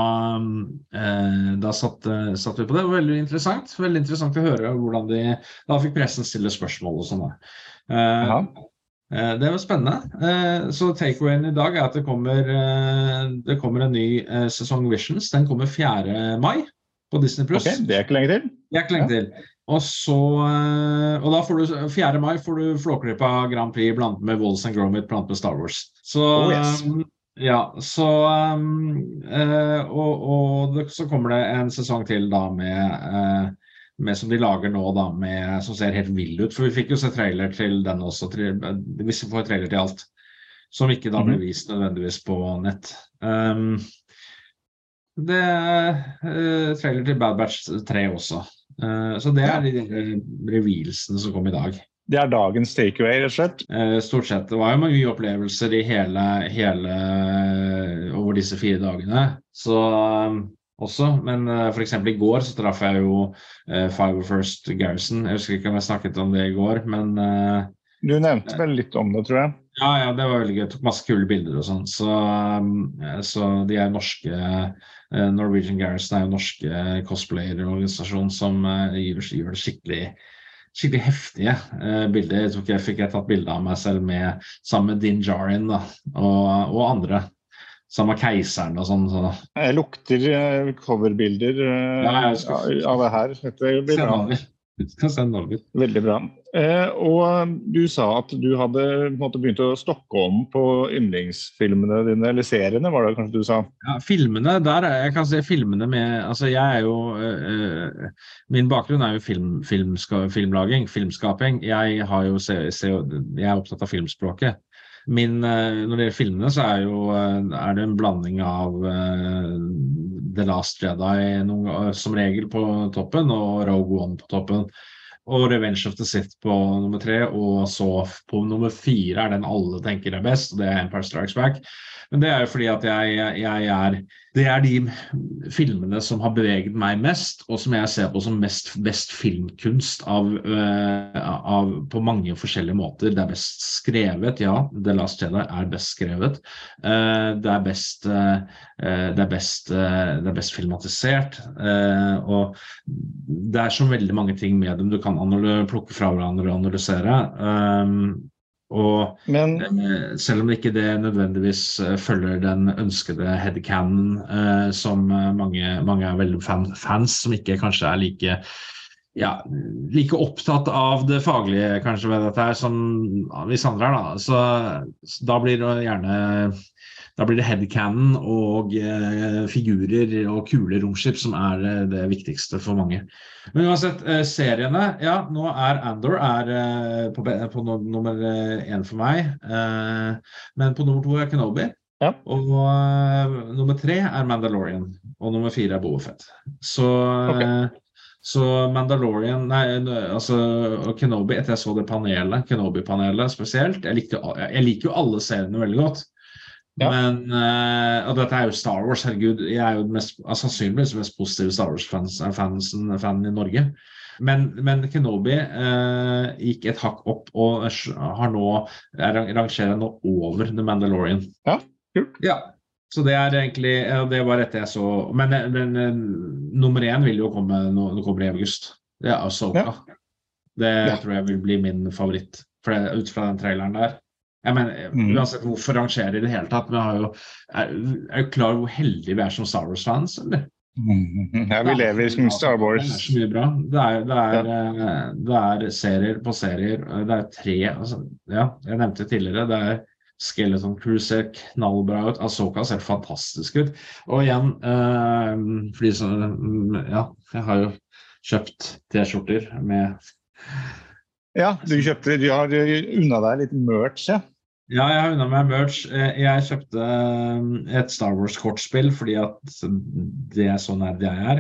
da satt, satt, vi på det. Det var veldig interessant. Veldig interessant å høre hvordan de Da fikk pressen stille spørsmål og sånn. Det var spennende. Så takeawayen i dag er at det kommer, det kommer en ny sesong Visions. Den kommer 4. mai på Disney Pluss. Okay, det er ikke lenge til. Det er ikke lenge ja. til. Og så øh, Og da får du 4. mai får du Flåklypa Grand Prix blant med Walls and Gromit blant med Star Wars. Så oh, yes. um, ja, så uh, og, og så kommer det en sesong til da med, uh, med som de lager nå, da, med, som ser helt vill ut. For vi fikk jo se trailer til den også. hvis Vi får trailer til alt. Som ikke da blir mhm. vist nødvendigvis på nett. Um, det er eh, trailer til Bad Batch 3 også. Uh, så det er de eh, revealsene som kom i dag. Det er dagens takeaway, rett og slett. Uh, stort sett. Det var jo mange opplevelser i hele, hele over disse fire dagene. Så um, også. Men uh, f.eks. i går så traff jeg jo uh, Five First Garrison. Jeg husker ikke om jeg snakket om det i går, men uh, Du nevnte vel litt om det, tror jeg. ja, ja, det var veldig gøy. Jeg tok masse kule bilder og sånn. Så, um, så de er norske uh, Norwegian Garrison er jo norske cosplayer-organisasjon som gir, gjør, gjør det skikkelig skikkelig heftige bilder. Jeg tok jeg fikk jeg tatt bilde av meg selv med, sammen med Din Jarin da, og, og andre. Sammen med keiseren og sånn. Så. Jeg lukter eh, coverbilder eh, Ja, av det her. Dette blir bra. Veldig bra. Eh, og du sa at du hadde måte, begynt å stokke om på yndlingsfilmene dine, eller seriene, var det kanskje du sa? Ja, filmene, der er jeg kan se filmene med Altså, jeg er jo øh, Min bakgrunn er jo film, filmska, filmlaging, filmskaping. Jeg har jo jeg er opptatt av filmspråket. Min, øh, når det gjelder filmene, så er, jo, øh, er det en blanding av øh, The Last Jedi noen, som regel på toppen, og Rogue One på toppen. Og Revenge of the Sith på nummer tre, og så på nummer fire er den alle tenker er best, og det er Empire Strikes Back. Men det er jo fordi at jeg, jeg er Det er de filmene som har beveget meg mest, og som jeg ser på som mest, best filmkunst av, øh, av, på mange forskjellige måter. Det er best skrevet, ja. The Last Jedi er best skrevet. Eh, det er best eh, eh, det, er best, eh, det er best filmatisert. eh, og det er så veldig mange ting med dem du kan plukke fra hverandre og analysere. Og Men Eh, selv om ikke det nødvendigvis eh, følger den ønskede headcanon, eh, som eh, mange, mange er veldig fan, fans, som ikke kanskje er like ja, like opptatt av det faglige kanskje ved dette her som hvis andre er, da. Så, så da blir det gjerne da blir det headcanon og eh, figurer og kule romskip som er eh, det viktigste for mange. Men uansett, eh, seriene Ja, nå er Andor er, eh, på, på no, nummer én for meg. Eh, men på nummer to er Kenobi. Ja. Og eh, nummer tre er Mandalorian. Og nummer fire er Boafett. Så Ok. eh, så Mandalorian, nei, altså Kenobi, etter jeg så det panelet, Kenobi-panelet spesielt Jeg, likte, jeg liker jo alle seriene veldig godt. Ja. Men uh, Og dette er jo Star Wars, herregud. Jeg er jo mest, altså, sannsynligvis den mest positive Star Wars-fanen fansen, fanen i Norge. Men, men Kenobi uh, gikk et hakk opp og har nå rangerer nå over The Mandalorian. Ja, kult. Ja. Så det er egentlig ja, Det var etter jeg så Men, men eh, nummer én vil jo komme når det kommer i august. Det er Asoka. Det Ja. tror jeg vil bli min favoritt, for det, ut fra den traileren der. Jeg mener, Mm. Uansett hvorfor rangere i det hele tatt, men har jo, er, er jo klar over hvor heldige vi er som Star Wars-fans, eller? ja, vi lever som Star Wars. Det er så mye bra. Det er, det er, ja. det er serier på serier. Det er tre altså, Ja, jeg nevnte tidligere. Det er Skeleton Crew ser knallbra ut. Asoka ser fantastisk ut. Og igjen, eh, fordi så, Ja, jeg har jo kjøpt T-skjorter med Ja, du kjøpte Du har unna deg litt merch, ja. Ja, jeg har unna meg merch. Eh, Jeg kjøpte eh, et Star Wars-kortspill fordi at det er så nerd jeg er.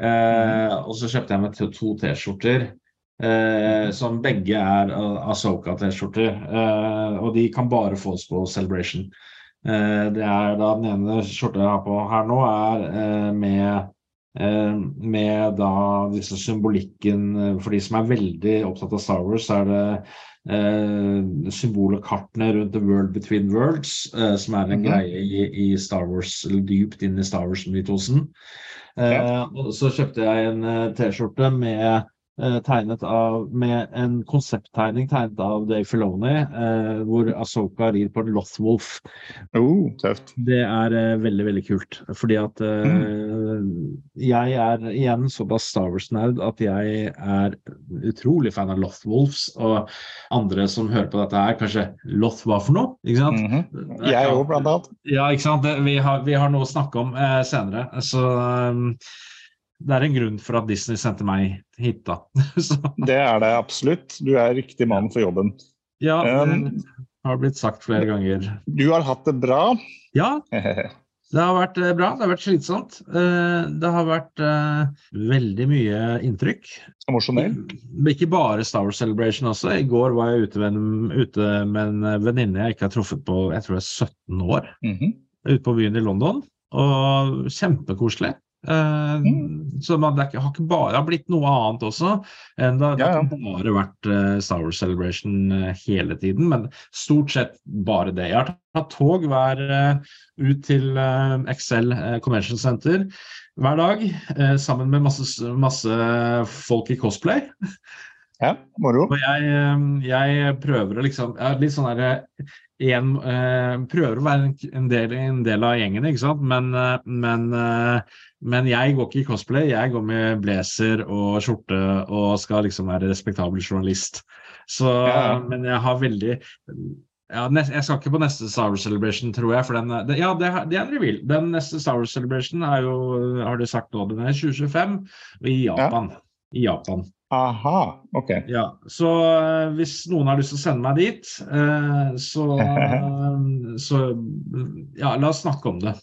Eh, og så kjøpte jeg meg to T-skjorter. Eh, som begge er Asoka-T-skjorter. Eh, og de kan bare fås på Celebration. Eh, det er da Den ene skjorta jeg har på her nå, er eh, med eh, med da disse symbolikken For de som er veldig opptatt av Star Wars, så er det eh, symbolet kartene rundt The World Between Worlds, eh, som er en Mhm. greie i, i Star Wars, eller dypt inn i Star Wars-mytosen. Eh, Ja. så kjøpte jeg en eh, T-skjorte med tegnet av, med en konsepttegning tegnet av Dave Filoni, eh, hvor Asoka rir på en Lothwolf. Oh, tøft. Det er eh, veldig, veldig kult. Fordi at eh, jeg er igjen såpass Star Wars-nerd at jeg er utrolig fan av Lothwolves. Og andre som hører på dette her, kanskje Loth hva for noe? Ikke sant? Mhm. Jeg òg, blant annet. Ja, ikke sant. Det, vi, har, vi har noe å snakke om eh, senere. Så um, det er en grunn for at Disney sendte meg hit, da. Så, Det er det absolutt. Du er riktig mann for jobben. ja, Um, det har blitt sagt flere ganger. Du har hatt det bra. Ja, Det har vært eh, bra, det har vært slitsomt. Eh, Det har vært eh, veldig mye inntrykk. Emosjonell. Ikke bare Star Wars Celebration også. I går var jeg ute med en, ute med en venninne jeg ikke har truffet på jeg tror det er 17 år. Mhm. Ute på byen i London. Og kjempekoselig. Eh, Mm. Så man, det har ikke bare blitt noe annet også. Det, det Ja, har ja. ikke bare vært eh, Star Wars Celebration eh, hele tiden, men stort sett bare det. Jeg har tatt tog hver ut til Excel Convention Center hver dag, sammen med masse, masse folk i cosplay. Ja, moro. Og jeg, eh, jeg prøver å liksom jeg er Litt sånn derre en, eh, Prøver å være en- del, en del av gjengen, ikke sant. Men, eh, men, eh, men jeg går ikke i cosplay. Jeg går med blazer og skjorte og skal liksom være respektabel journalist. Så Ja. Men jeg har veldig ja, jeg skal ikke på neste Star Wars Celebration, tror jeg. For den, det, ja, det, det er en reveal. Den neste Star Wars Celebration er jo, har du sagt nå, den er 2025 i Japan. I Japan. Aha, ok. Ja, så eh, hvis noen har lyst til å sende meg dit, eh, så, så ja, la oss snakke om det.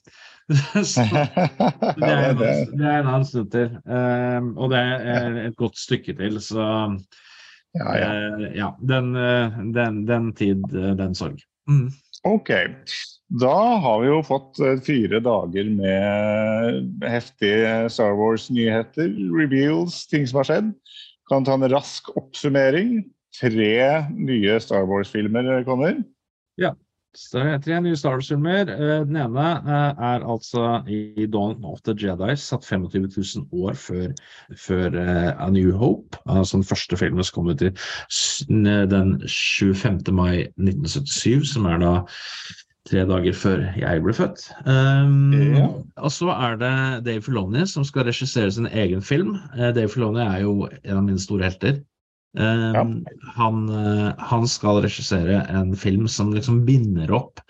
så, det, er en, det, det er en annen stund til, eh, og det er et godt stykke til. Så ja, ja. ja, den, den, den tid, den sorg. Mm. Ok. Da har vi jo fått fire dager med heftige Star Wars-nyheter, reveals, ting som har skjedd. Kan ta en rask oppsummering. Tre nye Star Wars-filmer kommer. Er tre nye Star Wars-filmer. Eh, Den ene eh, er altså i Dawn of the Jedi, satt 25 000 år før, før eh, A New Hope. Altså den første filmen som kom ut den 25. mai 1977, som er da tre dager før jeg ble født. Um, Ja. Og så er det Dave Filoni som skal regissere sin egen film. Uh, Dave Filoni er jo en av mine store helter. Um, han, uh, han skal regissere en film som liksom binder opp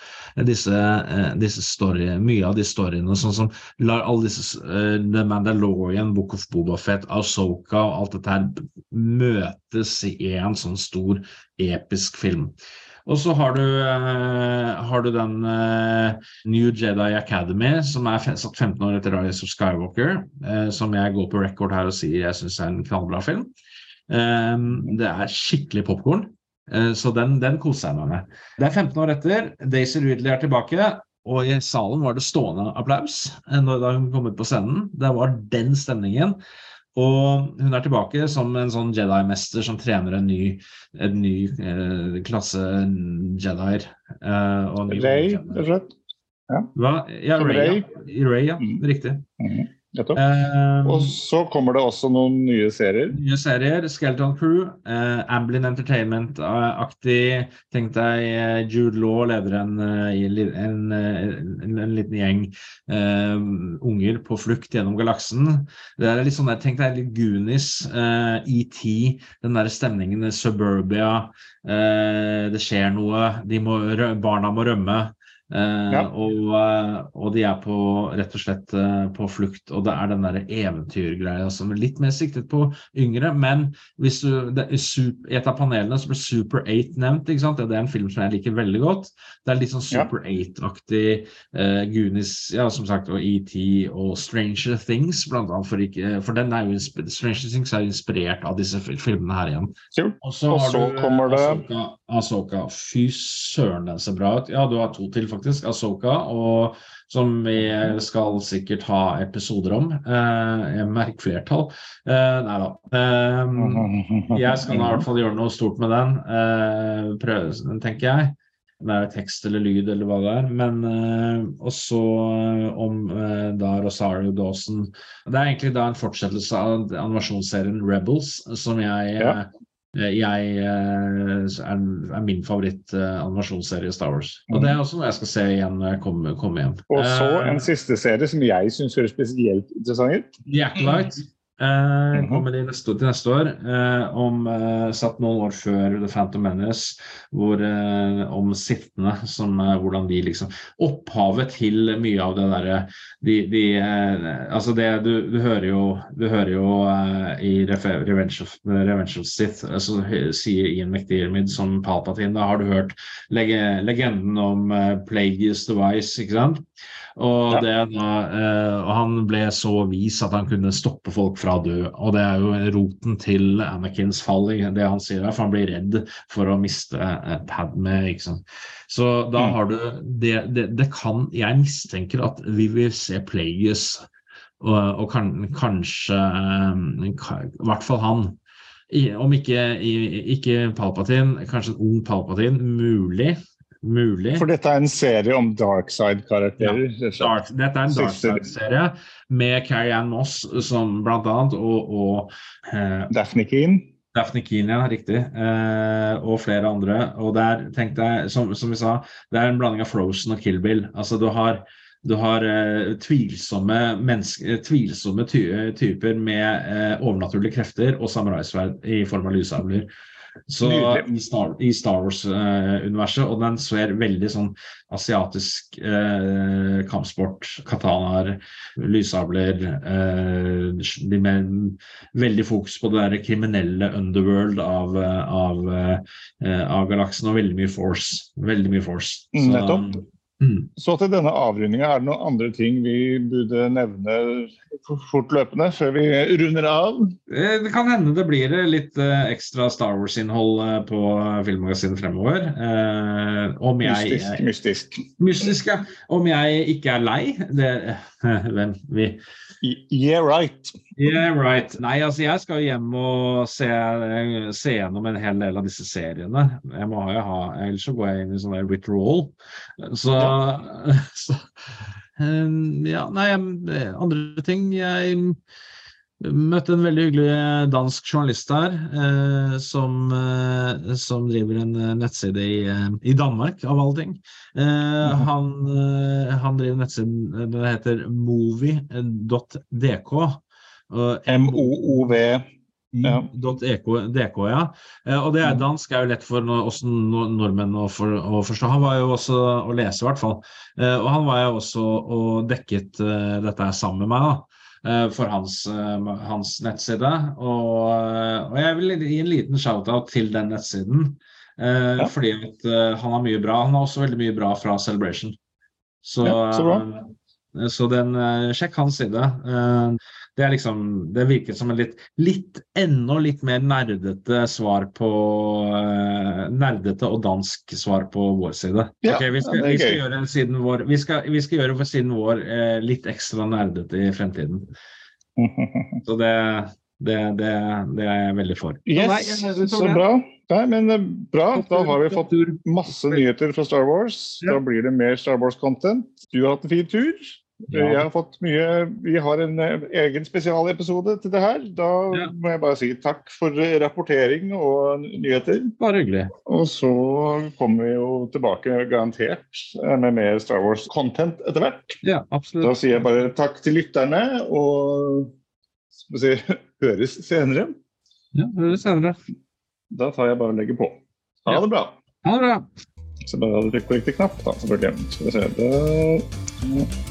disse, uh, disse story, mye av de storyene, sånn som lar alle disse The Mandalorian, Book of Bobafet, Ahsoka og alt dette her møtes i en sånn stor, episk film. Og så har du, eh, har du den eh, New Jedi Academy, som er satt 15 år etter Rise of Skywalker, eh, som jeg går på record her og sier jeg syns er en knallbra film. Um, det er skikkelig popkorn, så den, den koser jeg meg med. Det er 15 år etter, Daisy Ridley er tilbake, og i salen var det stående applaus da hun kom ut på scenen. Det var den stemningen. Og hun er tilbake som en sånn Jedi-mester som trener en ny, en ny eh, klasse Jedier. eh, Ray, rett og slett. Hva? Ja, Ray. Ja. Ray, ja. Mm. Riktig. Mm. Um, Og så kommer det også noen nye serier. Nye serier, Skeleton Crew, Uh, Amblin Entertainment-aktig. Tenk deg eh, Jude Law leder en, eh, en, eh, en, en liten gjeng uh, unger på flukt gjennom galaksen. Det er litt sånn der, Tenk deg litt Goonies, uh, ET, den der stemningen i Suburbia. Eh, det skjer noe, de må, barna må rømme. Eh, Ja. og, eh, og de er på, rett og slett eh, på flukt, og det er den der eventyrgreia som er litt mer siktet på yngre. Men hvis du, det, i et av panelene så ble Super 8 nevnt. ikke sant? Det er en film som jeg liker veldig godt. Det er litt sånn Super 8-aktig. Eh, Goonies, ja, som sagt, og ET og Stranger Things, blant annet. For, ikke, for den er jo Stranger Things er inspirert av disse filmene her igjen. Og så, kommer det- Ahsoka, Ahsoka. Fy søren, den ser bra ut. Ja, du har to til, faktisk. Ahsoka, og som vi skal sikkert ha episoder om. Eh, merker flertall. Eh, nei da. Eh, jeg skal i hvert fall gjøre noe stort med den, eh, prøve, tenker jeg. Det er tekst eller lyd eller hva det er. Men eh, også eh, om eh, da Rosario Dawson Det er egentlig da en fortsettelse av animasjonsserien Rebels, som jeg Ja. Eh, jeg eh, er, er min favoritt eh, Star Wars. Og det er også noe jeg skal se igjen når jeg kommer, kommer hjem. Og så en siste serie som jeg syns høres spesielt interessant ut. The Acolyte. Eh, Mhm. kommer de neste, til neste år. Eh, om eh, satt noen år før The Phantom Menace, hvor, eh, om sittende, som eh, hvordan de liksom Opphavet til mye av det derre de, de, eh, Altså det du, du hører jo Du hører jo i Revenge of, Revenge of Sith, så hø- sier Ian McDiarmid som Palpatine, da har du hørt lege, legenden om Plagueis Device, ikke sant? Og, Ja. det, da, eh, og han ble så vis at han kunne stoppe folk fra å dø. Og det er jo roten til Anakins fall, det han sier der, for han blir redd for å miste eh, Padme. Ikke sant? Så da Mm. har du det, det, det kan Jeg mistenker at vi vil se Plagueis, og, og kan, kanskje eh, I hvert fall han. I, om ikke, i, ikke Palpatine, kanskje en ung Palpatine. Mulig. Mulig. For dette er en serie om dark side-karakterer. Ja. Dark, dette er en dark side-serie med Carrie Ann Moss som blant annet, og, og eh, Daphne Keen. Daphne Keane, ja, riktig, eh, og flere andre. Og der tenkte jeg, som, som vi sa, det er en blanding av Frozen og Kill Bill. Altså du har, du har eh, tvilsomme, eh, tvilsomme ty typer med eh, overnaturlige krefter og samuraisverd i form av lyshavler. Så i Star, Star Wars-universet, og den ser veldig sånn asiatisk eh, kampsport, katanaer, lyssabler. eh, de med Veldig fokus på det der kriminelle underworld av, eh, av, eh, av galaksen, og veldig mye force. Veldig mye force. Så, Nettopp. Mm. Så til denne avrundinga, er det noen andre ting vi burde nevne fortløpende før vi runder av? Eh, Det kan hende det blir litt eh, ekstra Star Wars-innhold eh, på filmmagasinet fremover. Om jeg Mystisk. mystisk. Mystisk, ja. Om jeg ikke er lei, det Hvem? Vi. Yeah, right. Yeah, right. Nei, altså jeg skal jo hjem og se, se gjennom en hel del av disse seriene. Jeg må jo ha, Ellers så går jeg inn i sånn der withdrawal. Så, så um, Ja, nei, andre ting Jeg møtte en veldig hyggelig dansk journalist her, eh, som, eh, som driver en eh, nettside i, eh, i Danmark, av alle ting. Eh, han, eh, han driver nettsiden, den heter movie.dk. og MOOV. .dk, ja. Eh, Og det er dansk er jo lett for oss nordmenn å, for, å forstå. Han var jo også å lese, i hvert fall. Eh, Og han var jo også og dekket eh, dette sammen med meg, da. For hans, hans nettside. Og, og jeg vil gi en liten shout-out til den nettsiden. Ja. Fordi at han har mye bra. Han har også veldig mye bra fra Celebration. Så, Ja, så så den, sjekk hans side. Det er liksom, det virker som en litt, litt enda litt mer nerdete svar på uh, Nerdete og dansk svar på vår side. Ja, okay, vi, skal, vi, skal gjøre siden vår, vi, skal, vi skal gjøre for siden vår uh, litt ekstra nerdete i fremtiden. Så det, det, det, det er jeg veldig for. Yes, så bra. Nei, men eh, bra. Da har vi fått masse nyheter fra Star Wars. Da blir det mer Star Wars-content. Du har hatt en fin tur. Jeg har fått mye Vi har en eh, egen spesialepisode til det her. Da Ja. må jeg bare si takk for eh, rapportering og nyheter. Bare hyggelig. Og så kommer vi jo tilbake garantert eh, med mer Star Wars-content etter hvert. Ja, absolutt. Da sier jeg bare takk til lytterne, og skal vi si, høres senere. Ja, høres senere. Da tar jeg bare og legger på. Ha Ja. det bra. Ha det bra. Så bare hadde trykk på riktig knapp, da. selvfølgelig. Skal vi se. Der.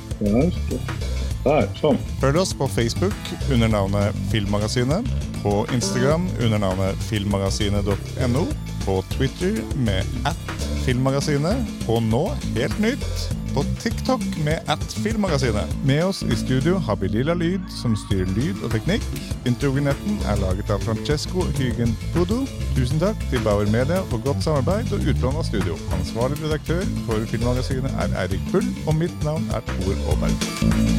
Sånn. Følg oss på Facebook under navnet Filmmagasinet, på Instagram under navnet filmmagasinet.no, på Twitter med at filmmagasinet, og nå, helt nytt, på TikTok med at filmmagasinet. Med oss i studio har vi Lilla Lyd, som styrer lyd og teknikk. Introvinetten er laget av Francesco Hygen Pudo. Tusen takk til Bauer Media for godt samarbeid og utlån av studio. Ansvarlig redaktør for Filmmagasinet er Eirik Bull, og mitt navn er Tor Aaberg.